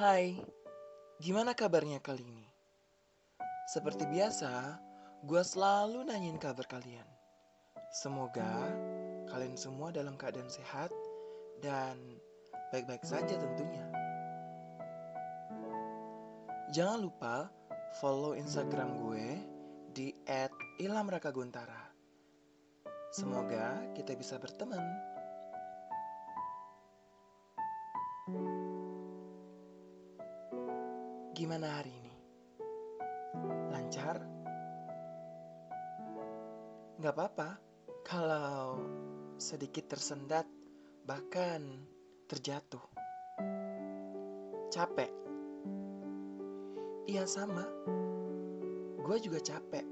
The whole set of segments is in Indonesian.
Hai, gimana kabarnya kali ini? Seperti biasa, gue selalu nanyain kabar kalian. Semoga kalian semua dalam keadaan sehat dan baik-baik saja tentunya. Jangan lupa follow Instagram gue di @ilhamrakaguntara. Semoga kita bisa berteman. Gimana hari ini? Lancar? Gak apa-apa kalau sedikit tersendat, bahkan terjatuh. Capek? Iya sama. Gue juga capek.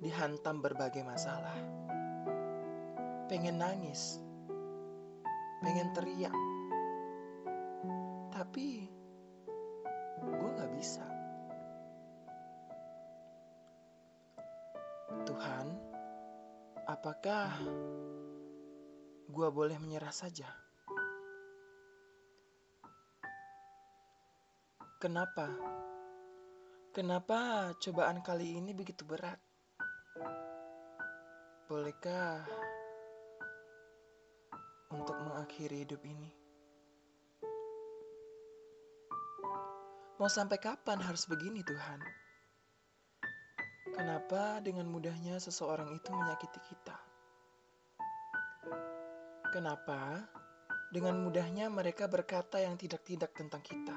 Dihantam berbagai masalah. Pengen nangis. Pengen teriak. Tuhan, apakah gue boleh menyerah saja? Kenapa? Kenapa cobaan kali ini begitu berat? Bolehkah untuk mengakhiri hidup ini? Mau sampai kapan harus begini, Tuhan? Kenapa dengan mudahnya seseorang itu menyakiti kita? Kenapa dengan mudahnya mereka berkata yang tidak-tidak tentang kita?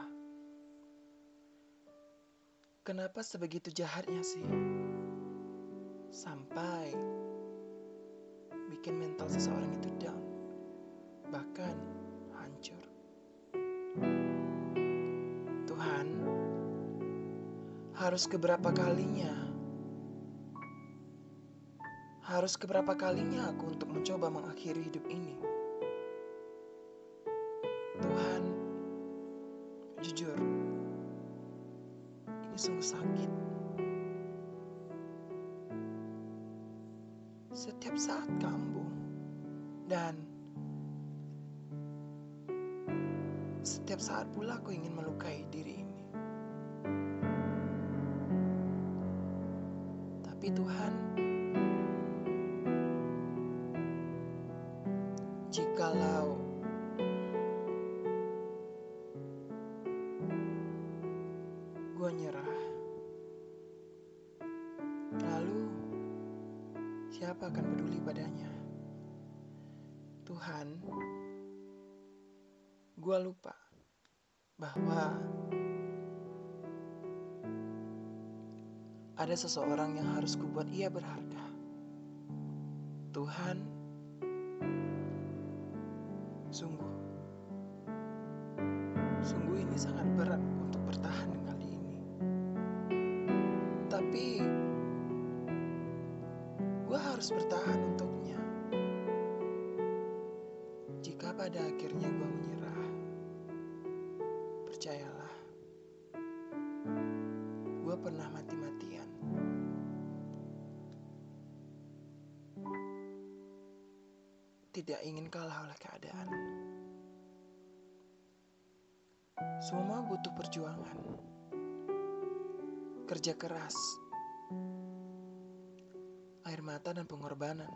Kenapa sebegitu jahatnya sih? Sampai bikin mental seseorang itu down, bahkan hancur. Tuhan, harus keberapa kalinya? Harus keberapa kalinya aku untuk mencoba mengakhiri hidup ini? Tuhan, jujur, ini sungguh sakit. Setiap saat kambuh dan setiap saat pula aku ingin melukai diri ini. Tapi Tuhan, gue nyerah, lalu siapa akan peduli padanya? Tuhan, gue lupa bahwa ada seseorang yang harus kubuat ia berharga. Tuhan, sungguh, sungguh ini sangat berat untuk bertahan. Tapi, gue harus bertahan untuknya. Jika pada akhirnya gue menyerah, percayalah, gue pernah mati-matian. Tidak ingin kalah oleh keadaan. Semua butuh perjuangan, kerja keras, air mata, dan pengorbanan.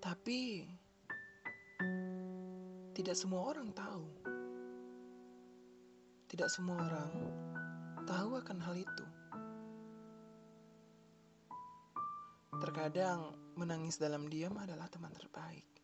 Tapi tidak semua orang tahu. Tidak semua orang tahu akan hal itu. Terkadang menangis dalam diam adalah teman terbaik.